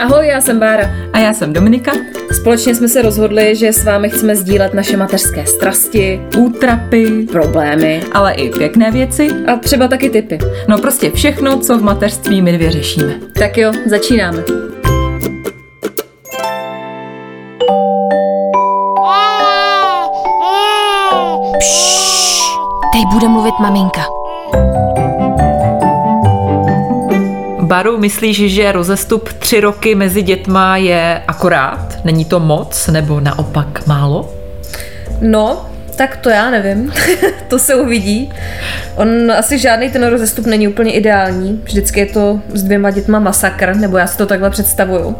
Ahoj, já jsem Bára. A já jsem Dominika. Společně jsme se rozhodli, že s vámi chceme sdílet naše mateřské strasti, útrapy, problémy, ale i pěkné věci. A třeba taky typy. No prostě všechno, co v mateřství my dvě řešíme. Tak jo, začínáme. Pšš, teď bude mluvit maminka. Baru, myslíš, že rozestup tři roky mezi dětma je akorát? Není to moc nebo naopak málo? No, tak to já nevím. to se uvidí. On asi žádný ten rozestup není úplně ideální. Vždycky je to s dvěma dětma masakr, nebo já si to takhle představuju.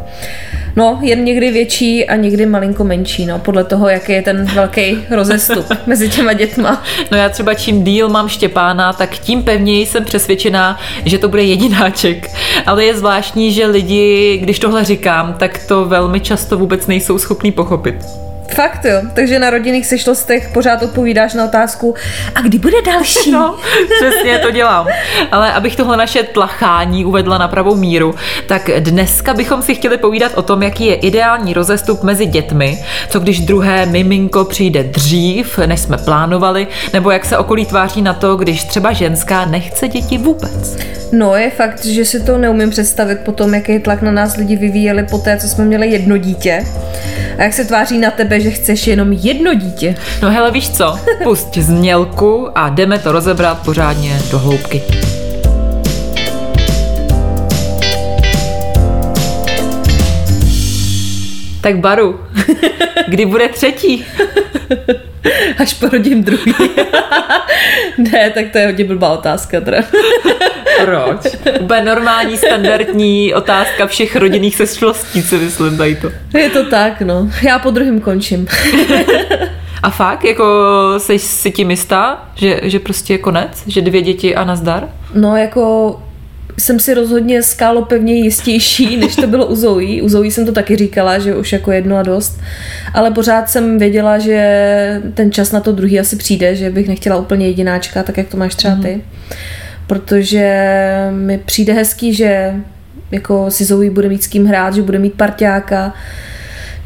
No, jen někdy větší a někdy malinko menší, no, podle toho, jaký je ten velký rozestup mezi těma dětma. No já třeba čím díl mám Štěpána, tak tím pevněji jsem přesvědčená, že to bude jedináček. Ale je zvláštní, že lidi, když tohle říkám, tak to velmi často vůbec nejsou schopní pochopit. Fakt jo, takže na rodinných sešlostech pořád odpovídáš na otázku, a kdy bude další? No, přesně to dělám. Ale abych tohle naše tlachání uvedla na pravou míru, tak dneska bychom si chtěli povídat o tom, jaký je ideální rozestup mezi dětmi, co když druhé miminko přijde dřív, než jsme plánovali, nebo jak se okolí tváří na to, když třeba ženská nechce děti vůbec. No, je fakt, že si to neumím představit po tom, jaký tlak na nás lidi vyvíjeli po té, co jsme měli jedno dítě. A jak se tváří na tebe, že chceš jenom jedno dítě. No hele, víš co? Pust znělku a jdeme to rozebrat pořádně do hloubky. Tak Baru, kdy bude třetí? Až porodím druhý. ne, tak to je hodně blbá otázka teda. Proč? Úplně normální, standardní otázka všech rodinných sešlostí, co myslím tady to. Je to tak, no. Já po druhém končím. a fakt, jako jsi si tím jistá, že, že prostě je konec? Že dvě děti a nazdar? No, jako jsem si rozhodně skálo pevně jistější, než to bylo u Zoe. U Zoe jsem to taky říkala, že už jako jedno a dost. Ale pořád jsem věděla, že ten čas na to druhý asi přijde, že bych nechtěla úplně jedináčka, tak jak to máš třeba ty. Mm-hmm. Protože mi přijde hezký, že jako si Zoe bude mít s kým hrát, že bude mít parťáka,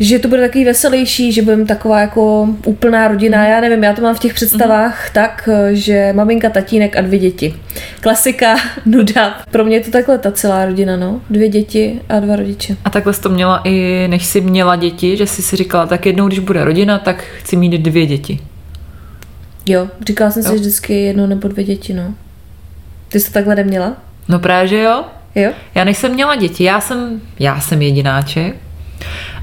že to bude takový veselější, že budeme taková jako úplná rodina. Já nevím, já to mám v těch představách mm-hmm. tak, že maminka, tatínek a dvě děti. Klasika, nuda. Pro mě je to takhle ta celá rodina, no. Dvě děti a dva rodiče. A takhle jsi to měla i než jsi měla děti, že jsi si říkala, tak jednou, když bude rodina, tak chci mít dvě děti. Jo, říkala jsem jo. si vždycky jedno nebo dvě děti, no. Ty jsi to takhle neměla? No právě, že jo. Jo? Já než jsem měla děti, já jsem, já jsem jedináček,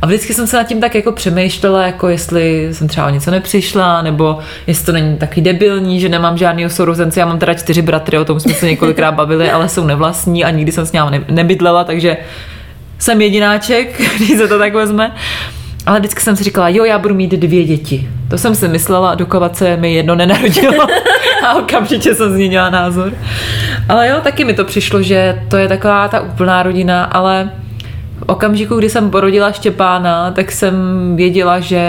a vždycky jsem se nad tím tak jako přemýšlela, jako jestli jsem třeba o něco nepřišla, nebo jestli to není taky debilní, že nemám žádný sourozence. Já mám teda čtyři bratry, o tom jsme se několikrát bavili, ale jsou nevlastní a nikdy jsem s ním nebydlela, takže jsem jedináček, když se to tak vezme. Ale vždycky jsem si říkala, jo, já budu mít dvě děti. To jsem si myslela, dokovat se mi jedno nenarodilo a okamžitě jsem změnila názor. Ale jo, taky mi to přišlo, že to je taková ta úplná rodina, ale okamžiku, kdy jsem porodila Štěpána, tak jsem věděla, že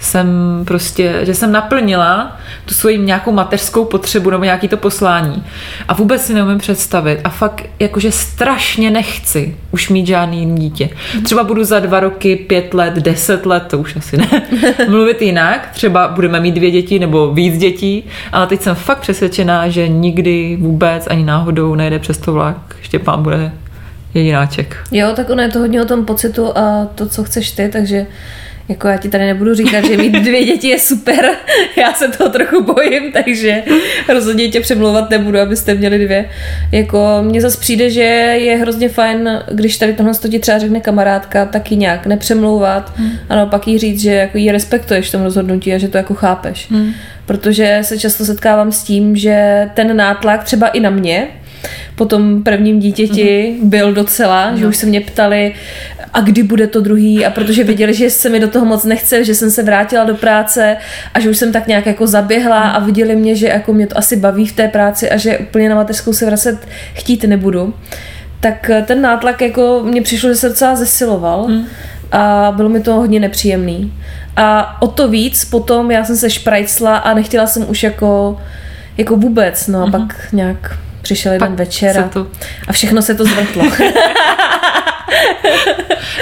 jsem prostě, že jsem naplnila tu svoji nějakou mateřskou potřebu nebo nějaký to poslání. A vůbec si neumím představit. A fakt jakože strašně nechci už mít žádný dítě. Třeba budu za dva roky, pět let, deset let, to už asi ne, mluvit jinak. Třeba budeme mít dvě děti nebo víc dětí, ale teď jsem fakt přesvědčená, že nikdy vůbec ani náhodou nejde přes to vlak. Štěpán bude jedináček. Jo, tak ono je to hodně o tom pocitu a to, co chceš ty, takže jako já ti tady nebudu říkat, že mít dvě děti je super, já se toho trochu bojím, takže rozhodně tě přemlouvat nebudu, abyste měli dvě. Jako mně zase přijde, že je hrozně fajn, když tady tohle ti třeba řekne kamarádka, taky nějak nepřemlouvat hmm. a naopak jí říct, že jako jí respektuješ v tom rozhodnutí a že to jako chápeš. Hmm. Protože se často setkávám s tím, že ten nátlak třeba i na mě, po tom prvním dítěti mm-hmm. byl docela, no. že už se mě ptali, a kdy bude to druhý a protože věděli, že se mi do toho moc nechce, že jsem se vrátila do práce a že už jsem tak nějak jako zaběhla a viděli mě, že jako mě to asi baví v té práci a že úplně na mateřskou se vracet chtít nebudu, tak ten nátlak jako mě přišlo, že se docela zesiloval mm. a bylo mi to hodně nepříjemný. A o to víc potom já jsem se šprajcla a nechtěla jsem už jako jako vůbec, no a mm-hmm. pak nějak přišel jeden Pak večer a, to... a všechno se to zvrtlo.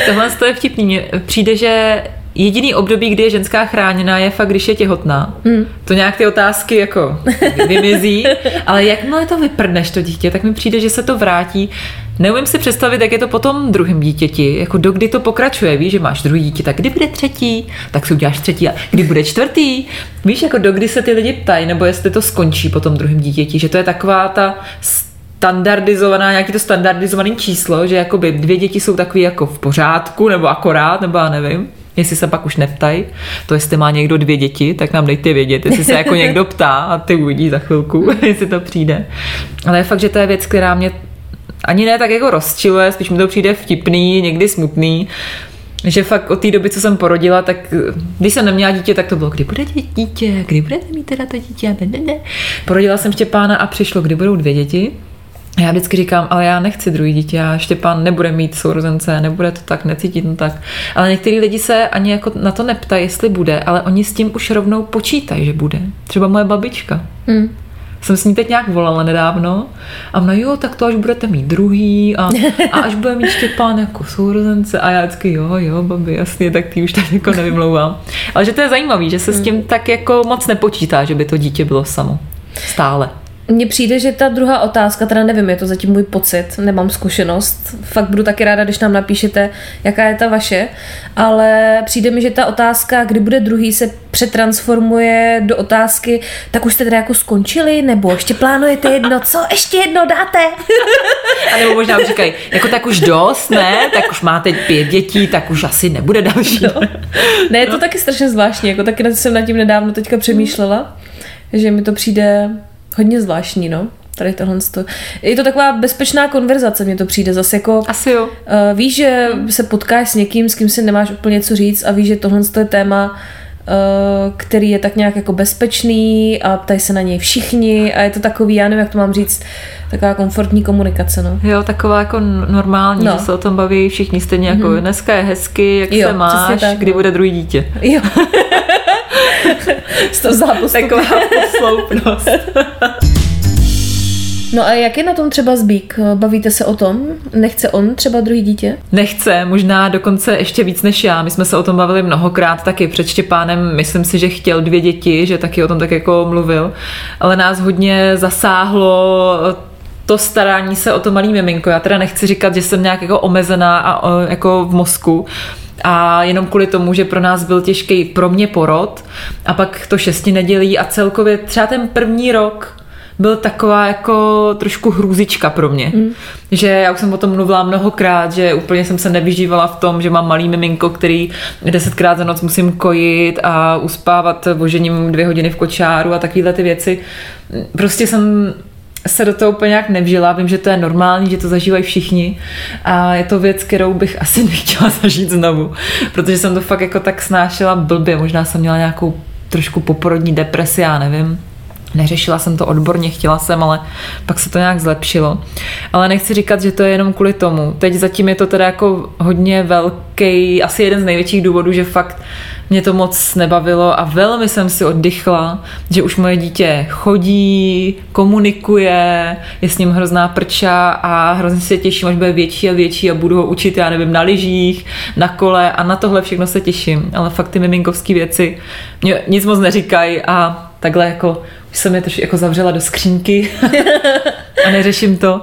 Tohle to je vtipný. Mně přijde, že jediný období, kdy je ženská chráněná, je fakt, když je těhotná. Hmm. To nějak ty otázky jako vymizí, ale jakmile to vyprdneš to dítě, tak mi přijde, že se to vrátí. Neumím si představit, jak je to potom druhým dítěti, jako dokdy to pokračuje, víš, že máš druhý dítě, tak kdy bude třetí, tak si uděláš třetí a kdy bude čtvrtý, víš, jako dokdy se ty lidi ptají, nebo jestli to skončí po tom druhém dítěti, že to je taková ta standardizovaná, nějaký to standardizovaný číslo, že jakoby dvě děti jsou takový jako v pořádku, nebo akorát, nebo já nevím jestli se pak už neptají, to jestli má někdo dvě děti, tak nám dejte vědět, jestli se jako někdo ptá a ty uvidí za chvilku, jestli to přijde. Ale je fakt, že to je věc, která mě ani ne tak jako rozčiluje, spíš mi to přijde vtipný, někdy smutný, že fakt od té doby, co jsem porodila, tak když jsem neměla dítě, tak to bylo, kdy bude dítě, kdy budete mít teda to dítě, ne, ne, ne. Porodila jsem Štěpána a přišlo, kdy budou dvě děti. Já vždycky říkám, ale já nechci druhý dítě, já Štěpán nebude mít sourozence, nebude to tak, necítit to tak. Ale některý lidi se ani jako na to neptají, jestli bude, ale oni s tím už rovnou počítají, že bude. Třeba moje babička. Mm. Jsem s ní teď nějak volala nedávno a ona, jo, tak to až budete mít druhý a, a až bude mít Štěpán jako sourozence a já vždycky, jo, jo, babi, jasně, tak ty už tak jako nevymlouvám. Ale že to je zajímavé, že se s tím tak jako moc nepočítá, že by to dítě bylo samo. Stále. Mně přijde, že ta druhá otázka, teda nevím, je to zatím můj pocit, nemám zkušenost. Fakt budu taky ráda, když nám napíšete, jaká je ta vaše, ale přijde mi, že ta otázka, kdy bude druhý, se přetransformuje do otázky, tak už jste teda jako skončili, nebo ještě plánujete jedno, co ještě jedno dáte? A nebo možná říkají, jako tak už dost, ne, tak už máte pět dětí, tak už asi nebude další. No. Ne, je to no. taky strašně zvláštní, jako taky jsem nad tím nedávno teďka přemýšlela, že mi to přijde hodně zvláštní, no. Tady tohle. Je to taková bezpečná konverzace, mně to přijde zase jako... Asi jo. Uh, víš, že se potkáš s někým, s kým si nemáš úplně co říct a víš, že tohle je téma, uh, který je tak nějak jako bezpečný a ptají se na něj všichni a je to takový, já nevím, jak to mám říct, taková komfortní komunikace, no. Jo, taková jako normální, no. že se o tom baví všichni stejně jako mm-hmm. dneska je hezky, jak jo, se máš, tak, kdy no. bude druhý dítě. Jo. Z toho zápostupu. Taková posloupnost. No a jak je na tom třeba Zbík? Bavíte se o tom? Nechce on třeba druhý dítě? Nechce, možná dokonce ještě víc než já. My jsme se o tom bavili mnohokrát taky před Štěpánem. Myslím si, že chtěl dvě děti, že taky o tom tak jako mluvil. Ale nás hodně zasáhlo to starání se o to malý miminko. Já teda nechci říkat, že jsem nějak jako omezená a jako v mozku, a jenom kvůli tomu, že pro nás byl těžký pro mě porod a pak to šesti nedělí a celkově třeba ten první rok byl taková jako trošku hrůzička pro mě. Mm. Že já už jsem o tom mluvila mnohokrát, že úplně jsem se nevyžívala v tom, že mám malý miminko, který desetkrát za noc musím kojit a uspávat vožením dvě hodiny v kočáru a takovéhle ty věci. Prostě jsem se do toho úplně nějak nevžila. Vím, že to je normální, že to zažívají všichni a je to věc, kterou bych asi nechtěla zažít znovu, protože jsem to fakt jako tak snášela blbě. Možná jsem měla nějakou trošku poporodní depresi, já nevím. Neřešila jsem to odborně, chtěla jsem, ale pak se to nějak zlepšilo. Ale nechci říkat, že to je jenom kvůli tomu. Teď zatím je to teda jako hodně velký, asi jeden z největších důvodů, že fakt mě to moc nebavilo a velmi jsem si oddychla, že už moje dítě chodí, komunikuje, je s ním hrozná prča a hrozně se těším, až bude větší a větší a budu ho učit, já nevím, na lyžích, na kole a na tohle všechno se těším. Ale fakt ty miminkovské věci mě nic moc neříkají a takhle jako jsem je trošku jako zavřela do skřínky a neřeším to.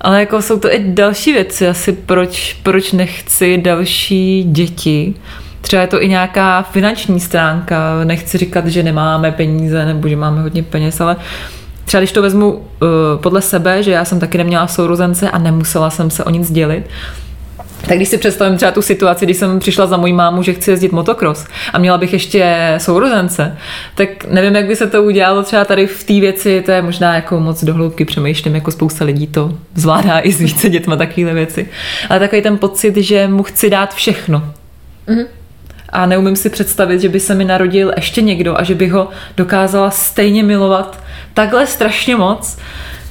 Ale jako jsou to i další věci, asi proč, proč nechci další děti. Třeba je to i nějaká finanční stránka, nechci říkat, že nemáme peníze nebo že máme hodně peněz, ale třeba když to vezmu uh, podle sebe, že já jsem taky neměla sourozence a nemusela jsem se o nic dělit, tak když si představím třeba tu situaci, když jsem přišla za mojí mámu, že chci jezdit motocross a měla bych ještě sourozence, tak nevím, jak by se to udělalo třeba tady v té věci, to je možná jako moc dohloubky přemýšlím, jako spousta lidí to zvládá i s více dětma takovéhle věci. Ale takový ten pocit, že mu chci dát všechno. Mm-hmm a neumím si představit, že by se mi narodil ještě někdo a že bych ho dokázala stejně milovat takhle strašně moc,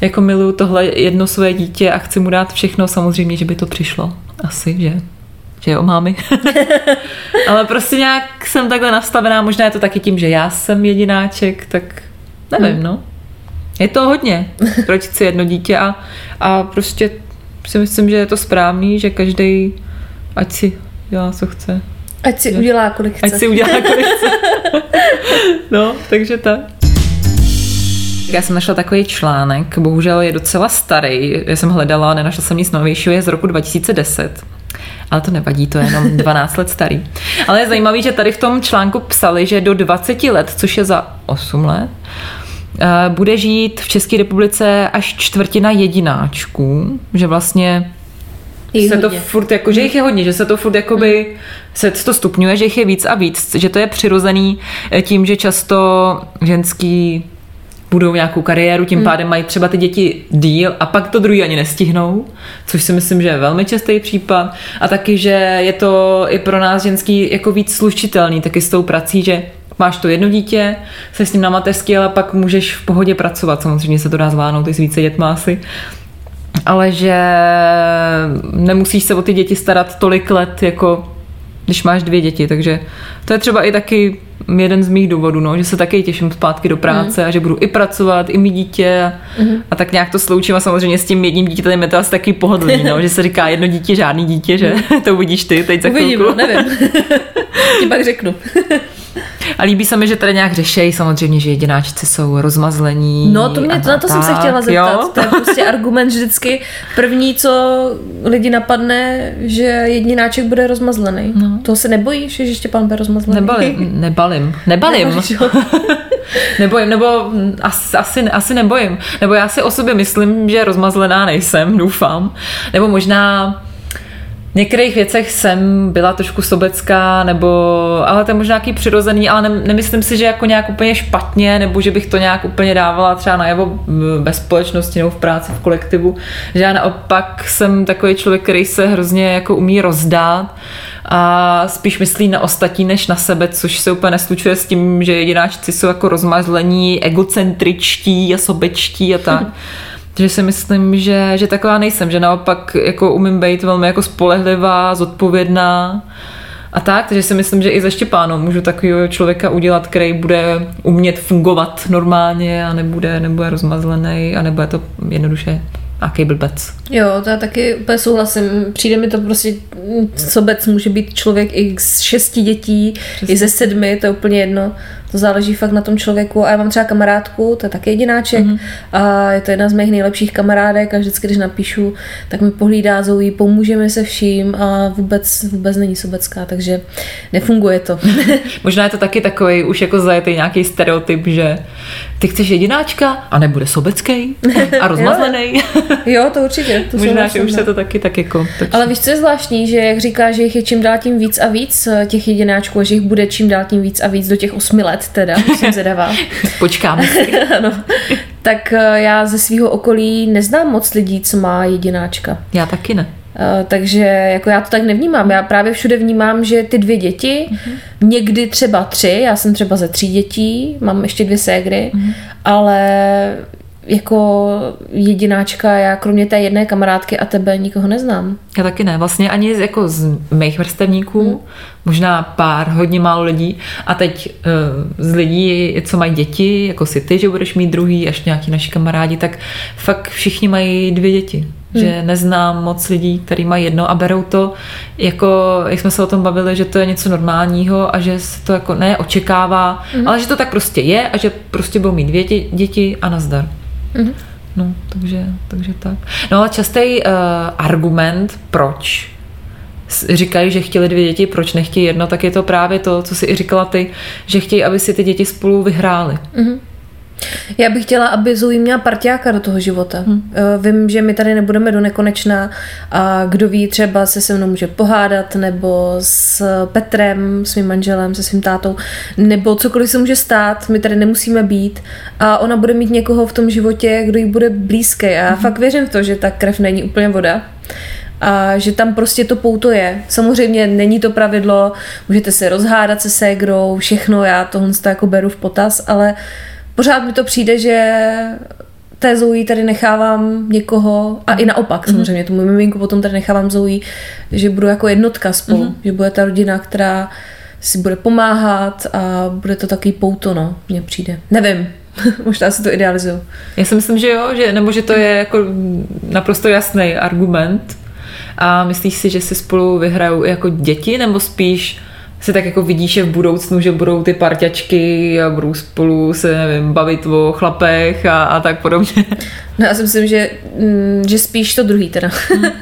jako miluju tohle jedno své dítě a chci mu dát všechno, samozřejmě, že by to přišlo. Asi, že? Že jo, mámy. Ale prostě nějak jsem takhle nastavená, možná je to taky tím, že já jsem jedináček, tak nevím, hmm. no. Je to hodně, proč chci jedno dítě a, a prostě si myslím, že je to správný, že každý ať si dělá, co chce. Ať si udělá, kolik chce. Ať si udělá, kolik chce. no, takže tak. Já jsem našla takový článek, bohužel je docela starý, já jsem hledala, nenašla jsem nic novějšího, je z roku 2010. Ale to nevadí, to je jenom 12 let starý. Ale je zajímavé, že tady v tom článku psali, že do 20 let, což je za 8 let, eh, bude žít v České republice až čtvrtina jedináčků, že vlastně Se to hodně. furt jako, že jich je hodně, že se to furt jakoby, se to stupňuje, že jich je víc a víc, že to je přirozený eh, tím, že často ženský budou nějakou kariéru, tím pádem mají třeba ty děti díl a pak to druhý ani nestihnou, což si myslím, že je velmi častý případ. A taky, že je to i pro nás ženský jako víc slučitelný, taky s tou prací, že máš to jedno dítě, se s ním na mateřský, ale pak můžeš v pohodě pracovat, samozřejmě se to dá zvládnout i s více dětma asi, ale že nemusíš se o ty děti starat tolik let, jako když máš dvě děti, takže to je třeba i taky jeden z mých důvodů, no, že se taky těším zpátky do práce a že budu i pracovat, i mít dítě a, a tak nějak to sloučím a samozřejmě s tím jedním dítětem je to asi taky pohodlný, no, že se říká jedno dítě, žádný dítě, že to uvidíš ty teď za Uvidím, chvilku. no, nevím. Ti pak řeknu. A líbí se mi, že tady nějak řešejí samozřejmě, že jedináčci jsou rozmazlení. No, to mě, a na to jsem se tak, chtěla zeptat. Jo? To je prostě argument vždycky. První, co lidi napadne, že jedináček bude rozmazlený. No. Toho se nebojíš, že Štěpán bude rozmazlený? Nebalím, nebalím, nebalím. Nebojím, nebo asi, asi, asi nebojím. Nebo já si o sobě myslím, že rozmazlená nejsem, doufám. Nebo možná některých věcech jsem byla trošku sobecká, nebo, ale to je možná nějaký přirozený, ale ne, nemyslím si, že jako nějak úplně špatně, nebo že bych to nějak úplně dávala třeba najevo ve společnosti nebo v práci, v kolektivu. Že já naopak jsem takový člověk, který se hrozně jako umí rozdát a spíš myslí na ostatní než na sebe, což se úplně neslučuje s tím, že jedináčci jsou jako rozmazlení, egocentričtí a sobečtí a tak. Takže si myslím, že, že taková nejsem, že naopak jako umím být velmi jako spolehlivá, zodpovědná a tak, takže si myslím, že i ze Štěpánu můžu takového člověka udělat, který bude umět fungovat normálně a nebude, nebude rozmazlený a nebude to jednoduše nějaký blbec. Jo, to já taky úplně souhlasím. Přijde mi to prostě, sobec může být člověk i z šesti dětí, Přesně. i ze sedmi, to je úplně jedno. To záleží fakt na tom člověku. A já mám třeba kamarádku, to je taky jedináček mm-hmm. a je to jedna z mých nejlepších kamarádek a vždycky, když napíšu, tak mi pohlídá Zoe, pomůžeme se vším a vůbec, vůbec není sobecká, takže nefunguje to. Možná je to taky takový už jako zajetý nějaký stereotyp, že ty chceš jedináčka a nebude sobecký a rozmazlený. jo, to určitě. To Možná, že už no. se to taky tak jako točí. Ale víš, co je zvláštní, že jak říká, že jich je čím dál tím víc a víc eh, těch jedináčků a že jich bude čím dál tím víc a víc do těch osmi let teda, jsem zvědavá. Počkáme ano. Tak eh, já ze svého okolí neznám moc lidí, co má jedináčka. Já taky ne. Eh, Takže jako já to tak nevnímám. Já právě všude vnímám, že ty dvě děti, někdy třeba tři, já jsem třeba ze tří dětí, mám ještě dvě ségry, ale jako jedináčka, já kromě té jedné kamarádky a tebe nikoho neznám. Já taky ne. Vlastně ani z- jako z mých vrstevníků, hmm. možná pár, hodně málo lidí. A teď uh, z lidí, co mají děti, jako si ty, že budeš mít druhý, až nějaký naši kamarádi, tak fakt všichni mají dvě děti. Hmm. Že neznám moc lidí, kteří mají jedno a berou to jako, jak jsme se o tom bavili, že to je něco normálního a že se to jako ne očekává, hmm. ale že to tak prostě je a že prostě budou mít dvě dě- děti a nazdar. Mhm. No, takže, takže tak. No ale častý uh, argument, proč říkají, že chtěli dvě děti, proč nechtějí jedno, tak je to právě to, co si i říkala ty, že chtějí, aby si ty děti spolu vyhrály. Já bych chtěla, aby Zoe měla partiáka do toho života. Hmm. Vím, že my tady nebudeme do nekonečna a kdo ví, třeba se se mnou může pohádat, nebo s Petrem, svým manželem, se svým tátou, nebo cokoliv se může stát, my tady nemusíme být a ona bude mít někoho v tom životě, kdo jí bude blízký. A já hmm. fakt věřím v to, že ta krev není úplně voda a že tam prostě to pouto je. Samozřejmě není to pravidlo, můžete se rozhádat se ségrou, všechno, já tohle to jako beru v potaz, ale pořád mi to přijde, že té Zoe tady nechávám někoho, a i naopak samozřejmě, tomu miminku potom tady nechávám Zoe, že budu jako jednotka spolu, mm-hmm. že bude ta rodina, která si bude pomáhat a bude to takový pouto, no, mně přijde. Nevím, Možná si to idealizuju. Já si myslím, že jo, že, nebo že to je jako naprosto jasný argument. A myslíš si, že si spolu vyhrajou jako děti, nebo spíš si tak jako vidíš, že v budoucnu, že budou ty parťačky a budou spolu se, nevím, bavit o chlapech a, a tak podobně. No já si myslím, že, mm, že spíš to druhý teda.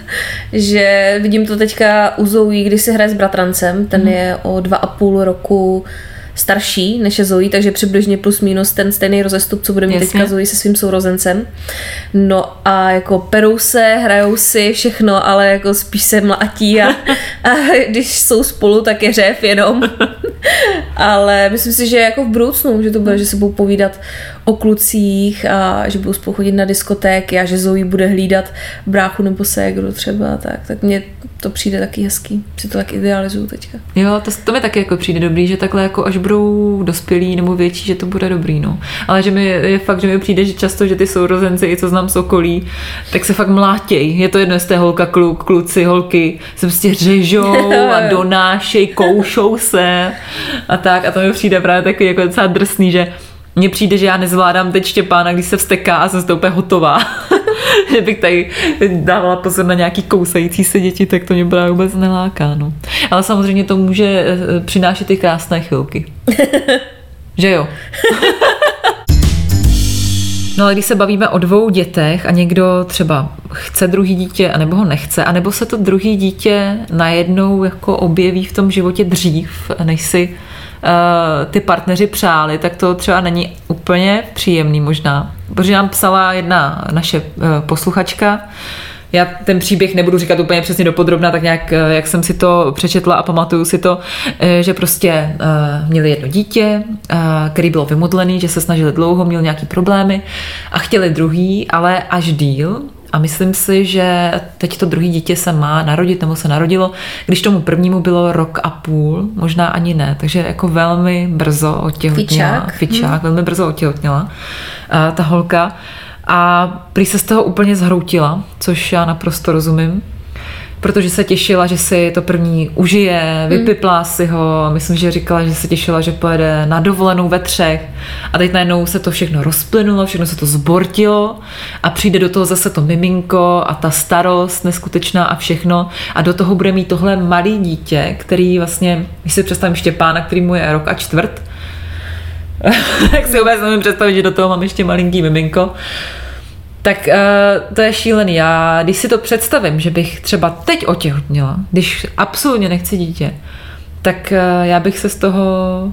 že vidím to teďka u Zoe, když si hraje s bratrancem, ten je o dva a půl roku starší než je Zoe, takže přibližně plus minus ten stejný rozestup, co bude mít Jasně. teďka Zoe se svým sourozencem. No a jako perou se, hrajou si všechno, ale jako spíš se mlátí a, a když jsou spolu, tak je řev jenom. ale myslím si, že jako v budoucnu, že to bude, že se budou povídat o klucích a že budou spolu chodit na diskotéky a že Zoe bude hlídat bráchu nebo ségru třeba, tak, tak mně to přijde taky hezký. Si to tak idealizuju teďka. Jo, to, to mi taky jako přijde dobrý, že takhle jako až budou dospělí nebo větší, že to bude dobrý, no. Ale že mi je fakt, že mi přijde, že často, že ty sourozenci, i co znám z okolí, tak se fakt mlátěj. Je to jedno, jestli je holka, kluk, kluci, holky, se prostě řežou a donášej, koušou se a tak. A to mi přijde právě takový jako docela drsný, že mně přijde, že já nezvládám teď Štěpána, když se vsteká a jsem z toho úplně hotová. že bych tady dávala pozor na nějaký kousající se děti, tak to mě právě vůbec neláká. No. Ale samozřejmě to může eh, přinášet i krásné chvilky. že jo? No ale když se bavíme o dvou dětech a někdo třeba chce druhý dítě, anebo ho nechce, anebo se to druhý dítě najednou jako objeví v tom životě dřív, než si ty partneři přáli, tak to třeba není úplně příjemný možná. Protože nám psala jedna naše uh, posluchačka, já ten příběh nebudu říkat úplně přesně dopodrobna, tak nějak, eh, jak jsem si to přečetla a pamatuju si to, eh, že prostě měli jedno dítě, který bylo vymodlený, že se snažili dlouho, měl nějaký problémy a chtěli druhý, ale až díl, a myslím si, že teď to druhý dítě se má narodit, nebo se narodilo, když tomu prvnímu bylo rok a půl, možná ani ne, takže jako velmi brzo otěhotněla. Fičák. Fičák, velmi brzo otěhotněla uh, ta holka. A prý se z toho úplně zhroutila, což já naprosto rozumím, protože se těšila, že si to první užije, vypiplá si ho, myslím, že říkala, že se těšila, že pojede na dovolenou ve třech. A teď najednou se to všechno rozplynulo, všechno se to zbortilo a přijde do toho zase to miminko a ta starost neskutečná a všechno. A do toho bude mít tohle malý dítě, který vlastně, když si představím Štěpána, který mu je rok a čtvrt, tak si vůbec nemůžu představit, že do toho mám ještě malinký miminko. Tak uh, to je šílený. Já, když si to představím, že bych třeba teď otěhotněla, když absolutně nechci dítě, tak uh, já bych se z toho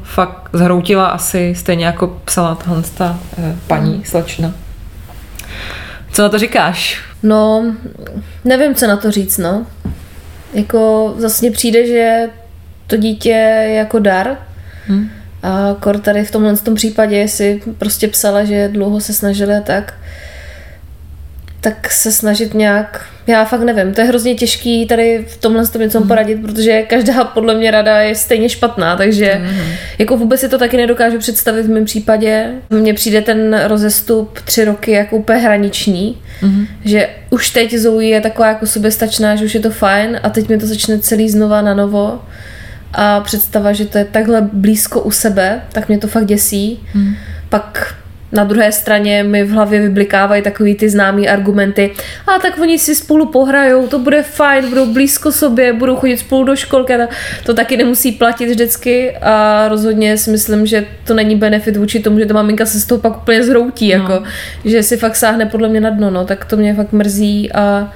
fakt zhroutila asi stejně jako psala tahle ta uh, paní slečna. Co na to říkáš? No, nevím, co na to říct, no. Jako mně přijde, že to dítě je jako dar. Hm? A kor tady v tomhle tom případě si prostě psala, že dlouho se snažili a tak, tak se snažit nějak, já fakt nevím, to je hrozně těžký tady v tomhle tom něco poradit, protože každá podle mě rada je stejně špatná, takže jako vůbec si to taky nedokážu představit v mém případě. Mně přijde ten rozestup tři roky jako úplně hraniční, že už teď Zoe je taková jako soběstačná, že už je to fajn a teď mi to začne celý znova na novo a představa, že to je takhle blízko u sebe, tak mě to fakt děsí. Hmm. Pak na druhé straně mi v hlavě vyblikávají takový ty známý argumenty. A tak oni si spolu pohrajou, to bude fajn, budou blízko sobě, budou chodit spolu do školky. a To taky nemusí platit vždycky a rozhodně si myslím, že to není benefit vůči tomu, že ta maminka se z toho pak úplně zhroutí, no. jako, že si fakt sáhne podle mě na dno, no, tak to mě fakt mrzí a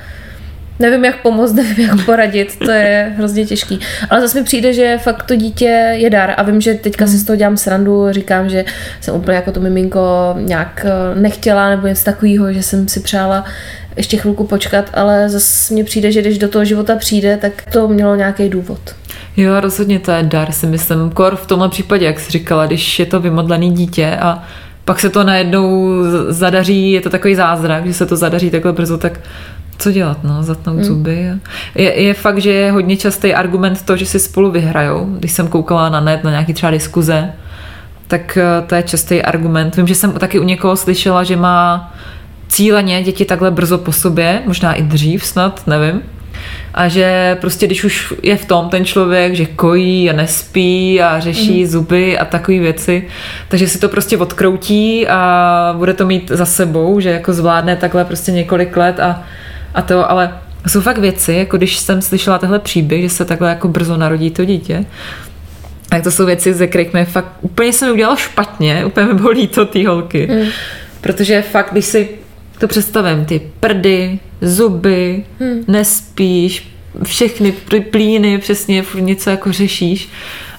Nevím, jak pomoct, nevím, jak poradit, to je hrozně těžký. Ale zase mi přijde, že fakt to dítě je dar a vím, že teďka si z toho dělám srandu, říkám, že jsem úplně jako to miminko nějak eh, nechtěla nebo něco takového, že jsem si přála ještě chvilku počkat, ale zase mně přijde, že když do toho života přijde, tak to mělo nějaký důvod. Jo, rozhodně to je dar, si myslím. Kor v tomhle případě, jak jsi říkala, když je to vymodlený dítě a pak se to najednou zadaří, je to takový zázrak, že se to zadaří takhle brzo, tak co dělat, no, zatnout mm. zuby. Je, je fakt, že je hodně častý argument to, že si spolu vyhrajou. Když jsem koukala na net, na nějaký třeba diskuze, tak eh, to je častý argument. Vím, že jsem taky u někoho slyšela, že má cíleně děti takhle brzo po sobě, možná i dřív snad, nevím. a že prostě když už je v tom ten člověk, že kojí a nespí a řeší mm. zuby a takové věci, takže si to prostě odkroutí a bude to mít za sebou, že jako zvládne takhle prostě několik let a, a to, ale jsou fakt věci, jako když jsem slyšela tenhle příběh, že se takhle jako brzo narodí to dítě, tak to jsou věci, ze kterých mi fakt úplně se mi udělalo špatně, úplně mi bolí to ty holky. Mm. Protože fakt, když si to představím, ty prdy, zuby, hmm. nespíš, všechny plíny, přesně furt něco jako řešíš.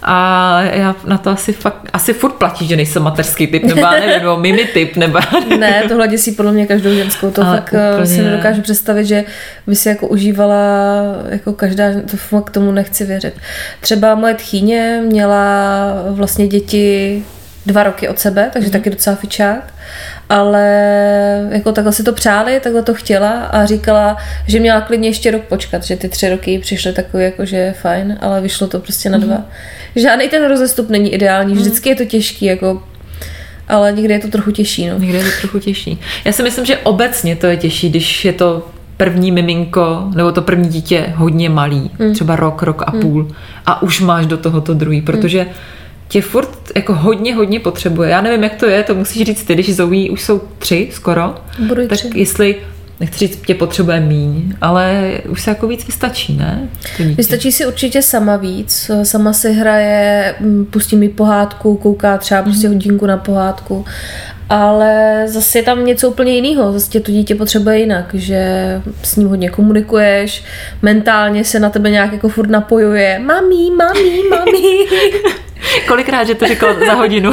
A já na to asi fakt, asi furt platí, že nejsem mateřský typ, nebo já nevím, nebo mimi typ, nebo Ne, tohle děsí podle mě každou ženskou, to Ale fakt eh, úplně... si nedokážu představit, že by si jako užívala jako každá, to fakt tomu nechci věřit. Třeba moje tchýně měla vlastně děti dva roky od sebe, takže mm-hmm. taky docela fičák ale jako takhle si to přáli, takhle to chtěla a říkala, že měla klidně ještě rok počkat, že ty tři roky přišly takový jako, že fajn, ale vyšlo to prostě na dva. Mm. Žádný ten rozestup není ideální, mhm. vždycky je to těžký, jako ale někdy je to trochu těžší. No. Někdy je to trochu těžší. Já si myslím, že obecně to je těžší, když je to první miminko nebo to první dítě hodně malý, mm. třeba rok, rok a mm. půl a už máš do tohoto druhý, protože mm tě furt jako hodně, hodně potřebuje. Já nevím, jak to je, to musíš říct ty, když Zoe už jsou tři skoro, Budu tak tři. jestli nechci říct, tě potřebuje míň, ale už se jako víc vystačí, ne? Vystačí si určitě sama víc. Sama si hraje, pustí mi pohádku, kouká třeba prostě mm. hodinku na pohádku ale zase je tam něco úplně jiného, zase tě to dítě potřebuje jinak, že s ním hodně komunikuješ, mentálně se na tebe nějak jako furt napojuje, mami, mami, mami. Kolikrát, že to řekl za hodinu?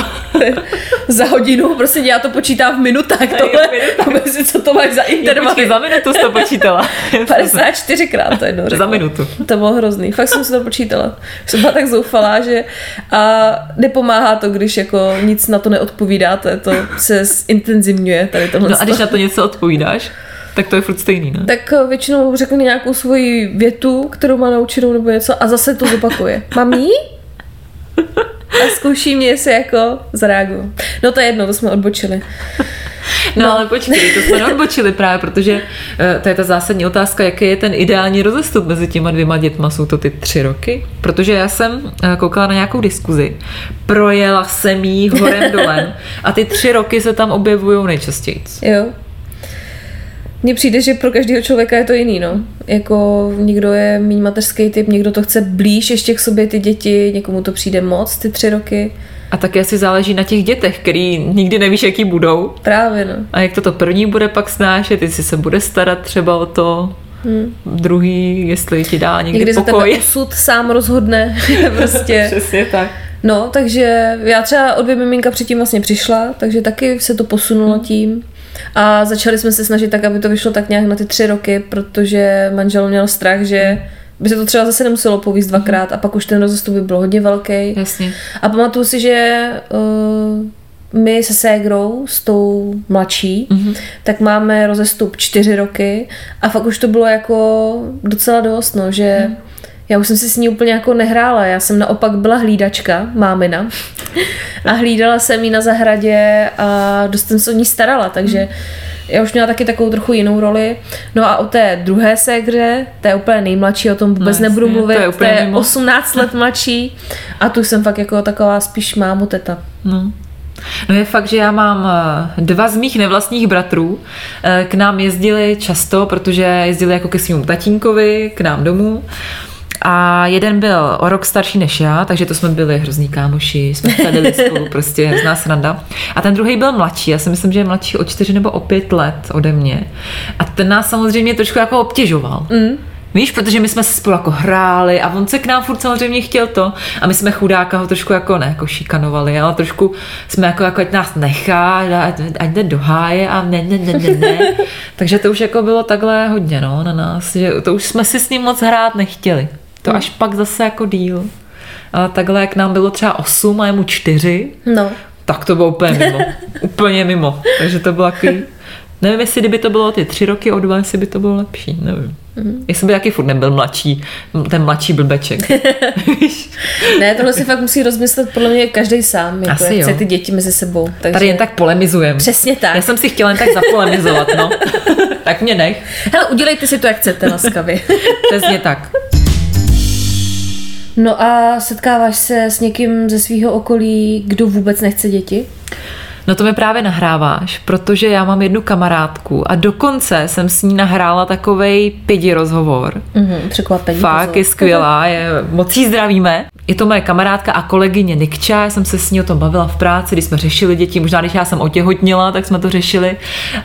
za hodinu, prostě já to počítám v minutách, tohle, si, co to máš za interval. za minutu jsi to počítala. 54krát to jednou Za minutu. To bylo hrozný, fakt jsem si to počítala. Jsem byla tak zoufalá, že a nepomáhá to, když jako nic na to neodpovídáte, to se zintenzivňuje tady tohle. No a když na to něco odpovídáš? Tak to je furt stejný, ne? Tak eh, většinou řekne nějakou svoji větu, kterou má naučenou nebo něco a zase to zopakuje. Mami? A zkouší mě, jestli jako zareaguju. No to je jedno, to jsme odbočili. No, no ale počkej, to jsme neodbočili právě, protože uh, to je ta zásadní otázka, jaký je ten ideální rozestup mezi těma dvěma dětma. Jsou to ty tři roky? Protože já jsem uh, koukala na nějakou diskuzi, projela jsem jí horem dolem a ty tři roky se tam objevují nejčastěji. Jo. Mně přijde, že pro každého člověka je to jiný, no. Jako někdo je méně mateřský typ, někdo to chce blíž ještě k sobě ty děti, někomu to přijde moc, ty tři roky. A také asi záleží na těch dětech, který nikdy nevíš, jaký budou. Právě, no. A jak to to první bude pak snášet, jestli se bude starat třeba o to hmm. druhý, jestli ti dá někdy, někdy pokoj. Někdy osud sám rozhodne, prostě. Přesně tak. No, takže já třeba od dvě miminka předtím vlastně přišla, takže taky se to posunulo hmm. tím. A začali jsme se snažit tak, aby to vyšlo tak nějak na ty tři roky, protože manžel měl strach, že by se to třeba zase nemuselo povíst dvakrát a pak už ten rozestup by byl hodně velký. Jasně. A pamatuju si, že uh, my se ségrou, s tou mladší, mm-hmm. tak máme rozestup čtyři roky a fakt už to bylo jako docela dost, no, že mm. Já už jsem si s ní úplně jako nehrála, já jsem naopak byla hlídačka, mámina. A hlídala jsem ji na zahradě a dost jsem se o ní starala, takže já už měla taky takovou trochu jinou roli. No a o té druhé ségře, to je úplně nejmladší, o tom vůbec no, nebudu mluvit, to je, to je 18 let mladší a tu jsem fakt jako taková spíš mámu teta. No. No je fakt, že já mám eh, dva z mých nevlastních bratrů. Eh, k nám jezdili často, protože jezdili jako ke svým tatínkovi, k nám domů. A jeden byl o rok starší než já, takže to jsme byli hrozný kámoši, jsme tady spolu, prostě hrozná sranda. A ten druhý byl mladší, já si myslím, že je mladší o čtyři nebo o pět let ode mě. A ten nás samozřejmě trošku jako obtěžoval. Mm. Víš, protože my jsme se spolu jako hráli a on se k nám furt samozřejmě chtěl to a my jsme chudáka ho trošku jako ne, jako šikanovali, ale trošku jsme jako, jako ať nás nechá, ať, ať jde do háje a ne, ne, ne, ne, ne. Takže to už jako bylo takhle hodně, no, na nás, že to už jsme si s ním moc hrát nechtěli. To hmm. až pak zase jako díl. A takhle, jak nám bylo třeba 8 a jemu 4, no. tak to bylo úplně mimo. úplně mimo. Takže to bylo takový Nevím, jestli kdyby to bylo ty tři roky o dva, jestli by to bylo lepší, nevím. Mm. Jestli by taky furt nebyl mladší, ten mladší blbeček. ne, tohle si fakt musí rozmyslet podle mě každý sám, jako Asi jak chce jo. ty děti mezi sebou. Takže... Tady jen tak polemizujeme. Přesně tak. Já jsem si chtěla jen tak zapolemizovat, no. tak mě nech. Hele, udělejte si to, jak chcete, laskavě. Přesně tak. No a setkáváš se s někým ze svého okolí, kdo vůbec nechce děti? No to mi právě nahráváš, protože já mám jednu kamarádku a dokonce jsem s ní nahrála takovej pidi rozhovor. Mhm, překvapení. Fakt pozor. je skvělá, je, moc jí zdravíme. Je to moje kamarádka a kolegyně Nikča, já jsem se s ní o tom bavila v práci, když jsme řešili děti, možná když já jsem otěhotnila, tak jsme to řešili.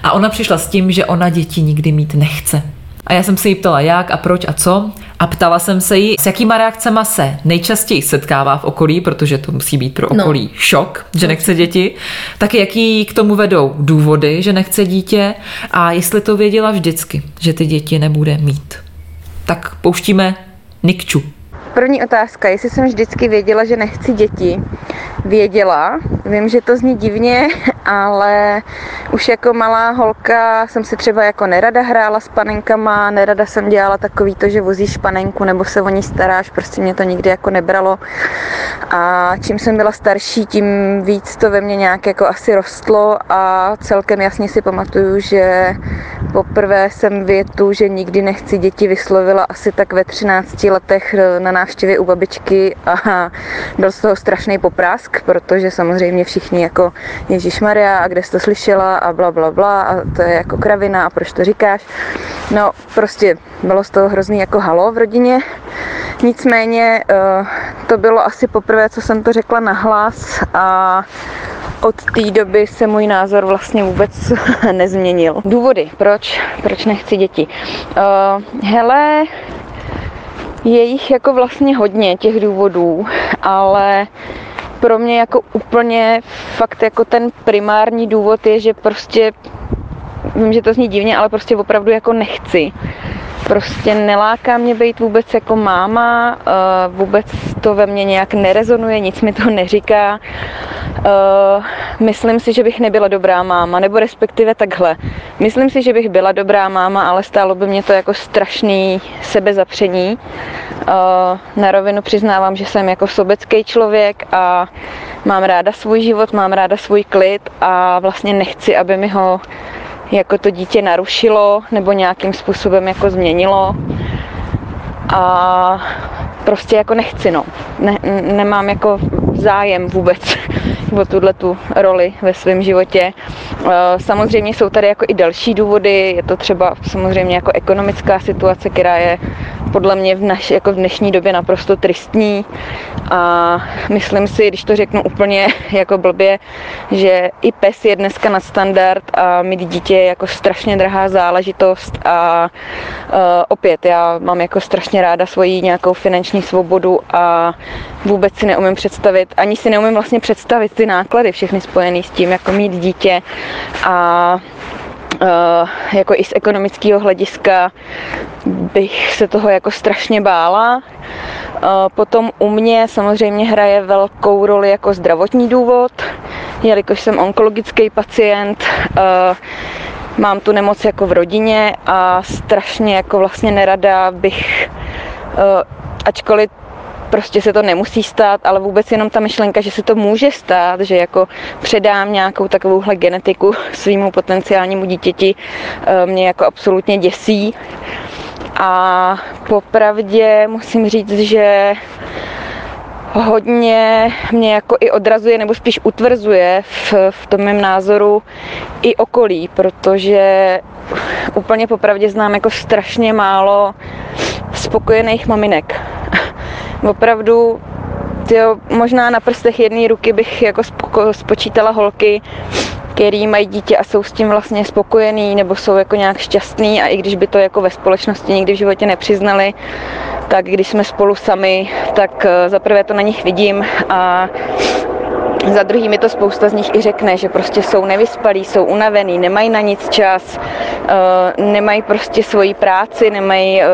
A ona přišla s tím, že ona děti nikdy mít nechce. A já jsem se jí ptala, jak a proč a co. A ptala jsem se jí, s jakýma reakcemi se nejčastěji setkává v okolí, protože to musí být pro No. okolí šok, že nechce děti. Tak jaký k tomu vedou důvody, že nechce dítě a jestli to věděla vždycky, že ty děti nebude mít. Tak pouštíme Nikču. První otázka, jestli jsem vždycky věděla, že nechci děti. Věděla, vím, že to zní divně, ale už jako malá holka jsem si třeba jako nerada hrála s panenkama, nerada jsem dělala takový to, že vozíš panenku nebo se o ní staráš, prostě mě to nikdy jako nebralo. A čím jsem byla starší, tím víc to ve mně nějak jako asi rostlo a celkem jasně si pamatuju, že poprvé jsem větu, že nikdy nechci děti vyslovila asi tak ve 13 letech na návštěvě u babičky a byl z toho strašný poprásk, protože samozřejmě všichni jako Ježíš Maria a kde jsi to slyšela a bla bla bla a to je jako kravina a proč to říkáš. No prostě bylo z toho hrozný jako halo v rodině. Nicméně eh, to bylo asi poprvé, co jsem to řekla nahlas a od té doby se můj názor vlastně vůbec nezměnil. Důvody, proč, proč nechci děti. Uh, hele, je jich jako vlastně hodně těch důvodů, ale pro mě jako úplně fakt jako ten primární důvod je, že prostě vím, že to zní divně, ale prostě opravdu jako nechci. Prostě neláká mě být vůbec jako máma, eh, vůbec to ve mně nějak nerezonuje, nic mi to neříká. Eh, Myslím si, že bych nebyla dobrá máma, nebo respektive takhle. Myslím si, že bych byla dobrá máma, ale stálo by mě to jako strašný sebezapření. Eh, Na rovinu přiznávám, že jsem jako sobecký člověk a mám ráda svůj život, mám ráda svůj klid a vlastně nechci, aby mi ho jako to dítě narušilo nebo nějakým způsobem jako změnilo. A prostě jako nechci, no. Ne, nemám jako zájem vůbec o tuhle tu roli ve svém životě. Eh, Samozřejmě jsou tady jako i další důvody, je to třeba samozřejmě jako ekonomická situace, která je podle mě v, naš, jako v dnešní době naprosto tristní. A myslím si, když to řeknu úplně jako blbě, že i pes je dneska na standard a mít dítě je jako strašně drahá záležitost. A uh, opět já mám jako strašně ráda svoji nějakou finanční svobodu a vůbec si neumím představit, ani si neumím vlastně představit ty náklady všechny spojené s tím, jako mít dítě a Uh, jako i z ekonomického hlediska bych se toho jako strašně bála. Uh, potom u mě samozřejmě hraje velkou roli jako zdravotní důvod, jelikož jsem onkologický pacient, uh, mám tu nemoc jako v rodině a strašně jako vlastně nerada bych, ačkoliv prostě se to nemusí stát, ale vůbec jenom ta myšlenka, že se to může stát, že jako předám nějakou takovouhle genetiku svýmu potenciálnímu dítěti, eh, mě jako absolutně děsí. A popravdě musím říct, že hodně mě jako i odrazuje, nebo spíš utvrzuje v, v tom mém názoru i okolí, protože úplně popravdě znám jako strašně málo spokojených maminek. Opravdu, tyjo, možná na prstech jedné ruky bych jako spočítala holky, který mají dítě a jsou s tím vlastně spokojený nebo jsou jako nějak šťastný a i když by to jako ve společnosti nikdy v životě nepřiznali, tak když jsme spolu sami, tak eh, zaprvé to na nich vidím a za druhý mi to spousta z nich i řekne, že prostě jsou nevyspalí, jsou unavený, nemají na nic čas, uh, nemají prostě svoji práci, nemají uh,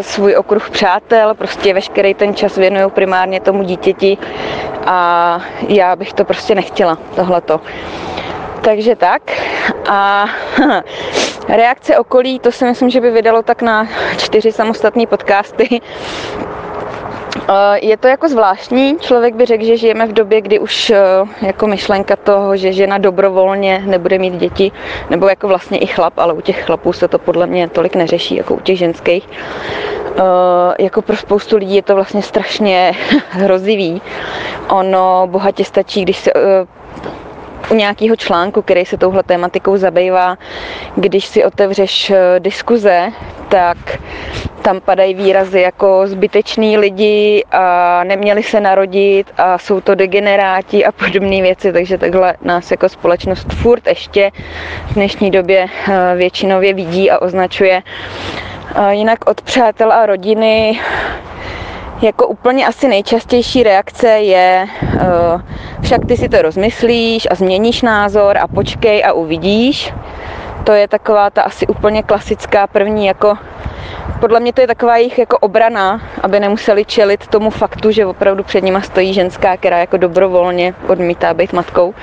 svůj okruh přátel, prostě veškerý ten čas věnují primárně tomu dítěti a já bych to prostě nechtěla, tohleto. Takže tak. A reakce okolí, to si myslím, že by vydalo tak na čtyři samostatné podcasty. Eh, je to jako zvláštní, člověk by řekl, že žijeme v době, kdy už eh, jako myšlenka toho, že žena dobrovolně nebude mít děti, nebo jako vlastně i chlap, ale u těch chlapů se to podle mě tolik neřeší, jako u těch ženských. Eh, jako pro spoustu lidí je to vlastně strašně hrozivý. Ono bohatě stačí, když se nějakého článku, který se touhle tématikou zabývá, když si otevřeš diskuze, tak tam padají výrazy jako zbyteční lidi a neměli se narodit a jsou to degeneráti a podobné věci, takže takhle nás jako společnost furt ještě v dnešní době eh, většinově vidí a označuje. Eh, jinak od přátel a rodiny jako úplně asi nejčastější reakce je, eh, však ty si to rozmyslíš a změníš názor a počkej a uvidíš. To je taková ta asi úplně klasická první jako podle mě to je taková jejich jako obrana, aby nemuseli čelit tomu faktu, že opravdu před nima stojí ženská, která jako dobrovolně odmítá být matkou.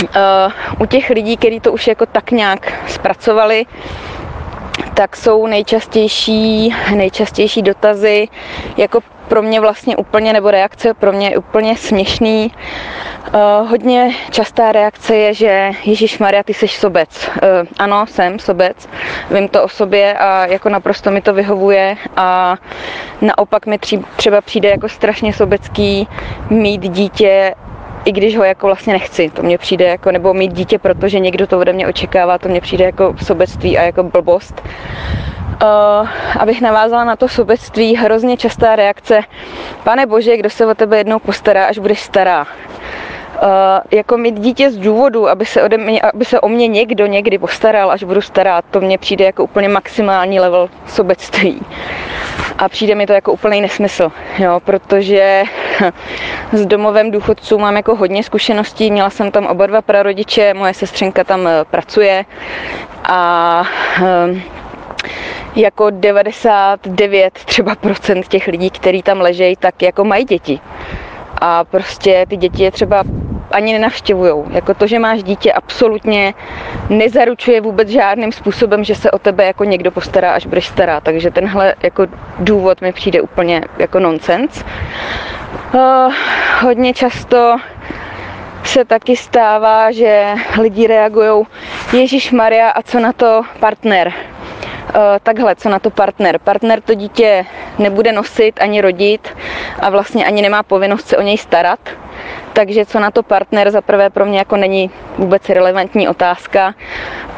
Uh, u těch lidí, kteří to už jako tak nějak zpracovali, tak jsou nejčastější, nejčastější dotazy, jako pro mě vlastně úplně, nebo reakce pro mě úplně směšný. Uh, hodně častá reakce je, že Ježíš Maria, ty jsi sobec. Uh, ano, jsem sobec, vím to o sobě a jako naprosto mi to vyhovuje a naopak mi třeba přijde jako strašně sobecký mít dítě i když ho jako vlastně nechci, to mě přijde jako, nebo mít dítě, protože někdo to ode mě očekává, to mě přijde jako sobectví a jako blbost. Uh, abych navázala na to sobectví, hrozně častá reakce, pane bože, kdo se o tebe jednou postará, až budeš stará. Uh, jako mít dítě z důvodu, aby se, ode mě, aby se o mě někdo někdy postaral, až budu stará, to mně přijde jako úplně maximální level sobectví. A přijde mi to jako úplný nesmysl, jo, protože s domovem důchodců mám jako hodně zkušeností, měla jsem tam oba dva prarodiče, moje sestřenka tam eh, pracuje a um, jako 99 třeba procent těch lidí, kteří tam ležejí, tak jako mají děti. A prostě ty děti je třeba ani nenavštěvují. Jako to, že máš dítě, absolutně nezaručuje vůbec žádným způsobem, že se o tebe jako někdo postará, až budeš stará. Takže tenhle jako důvod mi přijde úplně jako nonsens. Uh, hodně často se taky stává, že lidi reagují Ježíš Maria a co na to partner. Uh, takhle, co na to partner. Partner to dítě nebude nosit ani rodit a vlastně ani nemá povinnost se o něj starat. Takže co na to partner, za prvé pro mě jako není vůbec relevantní otázka.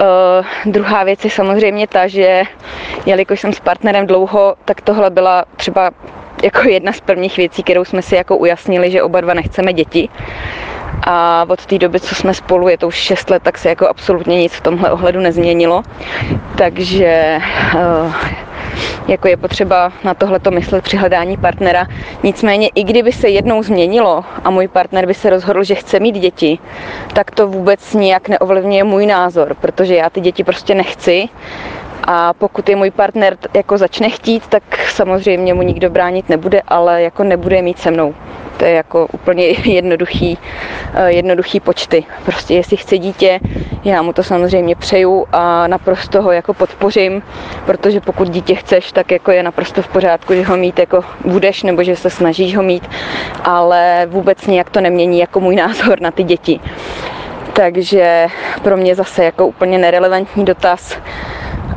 Uh, druhá věc je samozřejmě ta, že jelikož jsem s partnerem dlouho, tak tohle byla třeba jako jedna z prvních věcí, kterou jsme si jako ujasnili, že oba dva nechceme děti. A od té doby, co jsme spolu, je to už 6 let, tak se jako absolutně nic v tomhle ohledu nezměnilo. Takže uh, jako je potřeba na tohleto myslet při hledání partnera. Nicméně i kdyby se jednou změnilo a můj partner by se rozhodl, že chce mít děti, tak to vůbec nijak neovlivňuje můj názor, protože já ty děti prostě nechci a pokud je můj partner jako začne chtít, tak samozřejmě mu nikdo bránit nebude, ale jako nebude mít se mnou. To je jako úplně jednoduchý, eh, jednoduchý počty. Prostě jestli chce dítě, já mu to samozřejmě přeju a naprosto ho jako podpořím, protože pokud dítě chceš, tak jako je naprosto v pořádku, že ho mít jako budeš nebo že se snažíš ho mít, ale vůbec nijak to nemění jako můj názor na ty děti. Takže pro mě zase jako úplně nerelevantní dotaz.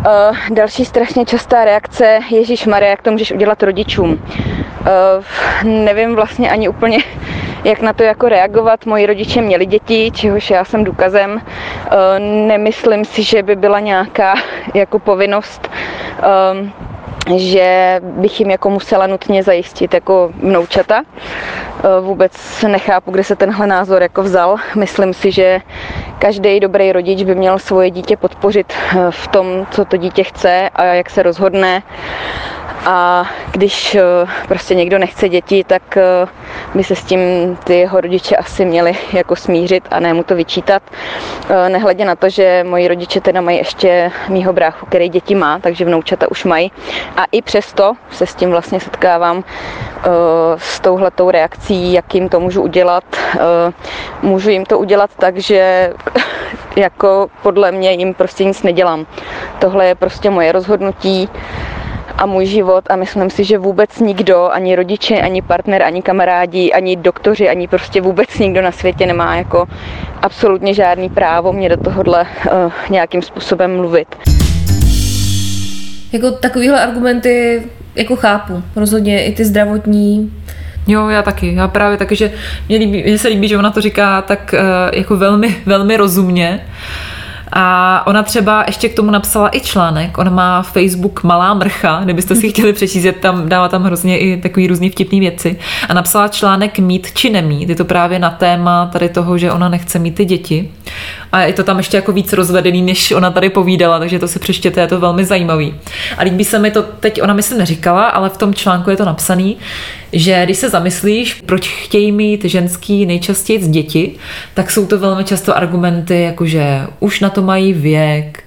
Uh, další strašně častá reakce, Ježíš Maria, jak to můžeš udělat rodičům. Uh, nevím vlastně ani úplně, jak na to jako reagovat. Moji rodiče měli děti, čehož já jsem důkazem. Uh, nemyslím si, že by byla nějaká jako povinnost um, že bych jim jako musela nutně zajistit jako vnoučata. E, vůbec nechápu, kde se tenhle názor jako vzal. Myslím si, že každý dobrý rodič by měl svoje dítě podpořit e, v tom, co to dítě chce a jak se rozhodne. A když eh, prostě někdo nechce děti, tak eh, by se s tím ty jeho rodiče asi měli jako smířit a ne mu to vyčítat. Eh, nehledě na to, že moji rodiče teda mají ještě mýho bráchu, který děti má, takže vnoučata už mají. A i přesto se s tím vlastně setkávám s touhletou reakcí, jak jim to můžu udělat. Můžu jim to udělat tak, že jako podle mě jim prostě nic nedělám. Tohle je prostě moje rozhodnutí a můj život a myslím si, že vůbec nikdo, ani rodiče, ani partner, ani kamarádi, ani doktoři, ani prostě vůbec nikdo na světě nemá jako absolutně žádný právo mě do tohohle uh, nějakým způsobem mluvit. Jako takovýhle argumenty jako chápu, rozhodně i ty zdravotní, Jo, já taky. Já právě taky, že mě, líbí, mě se líbí, že ona to říká tak uh, jako velmi, velmi rozumně. A ona třeba ještě k tomu napsala i článek. Ona má Facebook Malá mrcha, kdybyste si chtěli přečíst, tam dává tam hrozně i takový různý vtipný věci. A napsala článek Mít či nemít. Je to právě na téma tady toho, že ona nechce mít ty děti. A je to tam ještě jako víc rozvedený, než ona tady povídala, takže to si přečtěte, je to velmi zajímavý. A líbí se mi to, teď ona myslím neříkala, ale v tom článku je to napsaný, že když se zamyslíš, proč chtějí mít ženský nejčastěji z děti, tak jsou to velmi často argumenty, jakože už na to mají věk,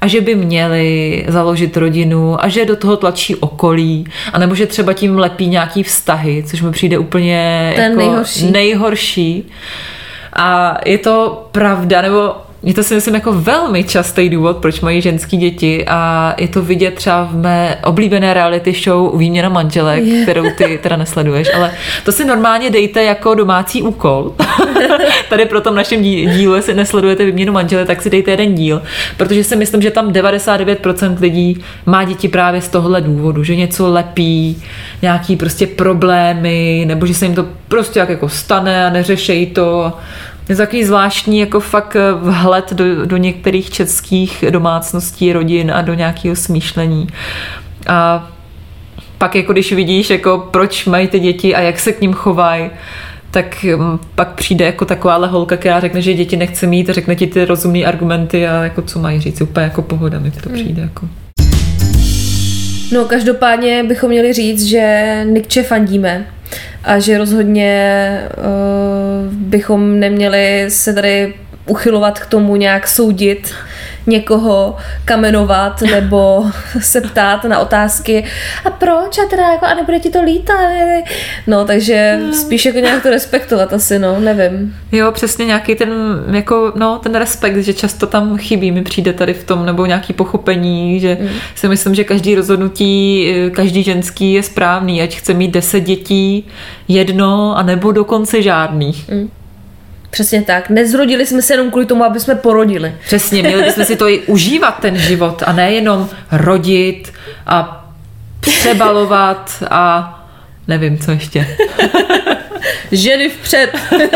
a že by měli založit rodinu a že do toho tlačí okolí, a nebo že třeba tím lepí nějaký vztahy, což mi přijde úplně Ten jako nejhorší. nejhorší. A je to pravda, nebo je to si myslím jako velmi častý důvod, proč mají ženský děti a je to vidět třeba v mé oblíbené reality show Výměna manželek, Je. kterou ty teda nesleduješ, ale to si normálně dejte jako domácí úkol. Tady pro tom našem dí- dílu, jestli nesledujete Výměnu manželek, tak si dejte jeden díl, protože si myslím, že tam 99% lidí má děti právě z tohohle důvodu, že něco lepí, nějaký prostě problémy, nebo že se jim to prostě jak jako stane a neřešejí to. Je to takový zvláštní jako fakt vhled do, do některých českých domácností, rodin a do nějakého smýšlení. A pak jako když vidíš, jako proč mají ty děti a jak se k ním chovají, tak mm, pak přijde jako takováhle holka, která řekne, že děti nechce mít a řekne ti ty rozumné argumenty a jako co mají říct, úplně jako pohoda mi to přijde. Jako. No, každopádně bychom měli říct, že Nikče fandíme a že rozhodně uh, bychom neměli se tady uchylovat k tomu nějak soudit někoho, kamenovat nebo se ptát na otázky a proč a teda jako a nebude ti to lítat. No, takže spíš jako nějak to respektovat asi, no, nevím. Jo, přesně nějaký ten, jako, no, ten respekt, že často tam chybí, mi přijde tady v tom, nebo nějaký pochopení, že mm. si myslím, že každý rozhodnutí, eh, každý ženský je správný, ať chce mít deset dětí, jedno, a nebo dokonce žádný. Mm. Přesně tak. Nezrodili jsme se jenom kvůli tomu, aby jsme porodili. Přesně, měli bychom si to i užívat, ten život, a nejenom rodit a přebalovat a nevím, co ještě. Ženy vpřed.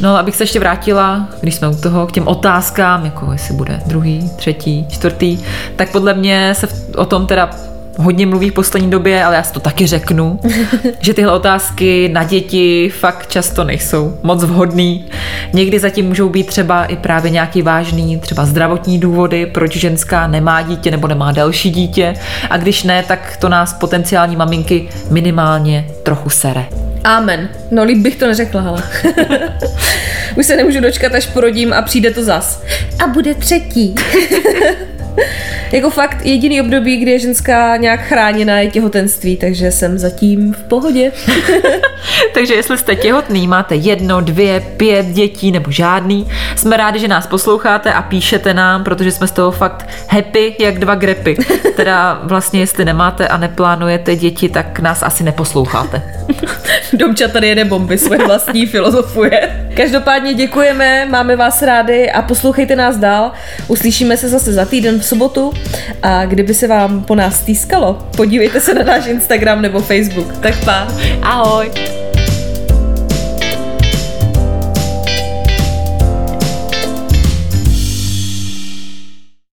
No, abych se ještě vrátila, když jsme u toho, k těm otázkám, jako jestli bude druhý, třetí, čtvrtý, tak podle mě se v, o tom teda hodně mluví v poslední době, ale já si to taky řeknu, že tyhle otázky na děti fakt často nejsou moc vhodný. Někdy zatím můžou být třeba i právě nějaký vážný, třeba zdravotní důvody, proč ženská nemá dítě nebo nemá další dítě. A když ne, tak to nás potenciální maminky minimálně trochu sere. Amen. No líp bych to neřekla, ale. Už se nemůžu dočkat, až porodím a přijde to zas. A bude třetí. jako fakt jediný období, kdy je ženská nějak chráněná je těhotenství, takže jsem zatím v pohodě. Takže jestli jste těhotný, máte jedno, dvě, pět dětí nebo žádný, jsme rádi, že nás posloucháte a píšete nám, protože jsme z toho fakt happy jak dva grepy. Teda vlastně, jestli nemáte a neplánujete děti, tak nás asi neposloucháte. Domča tady jede bomby, svoje vlastní filozofuje. Každopádně děkujeme, máme vás rádi a poslouchejte nás dál. Uslyšíme se zase za týden v sobotu a kdyby se vám po nás stýskalo, podívejte se na náš Instagram nebo Facebook. Tak pa. Ahoj!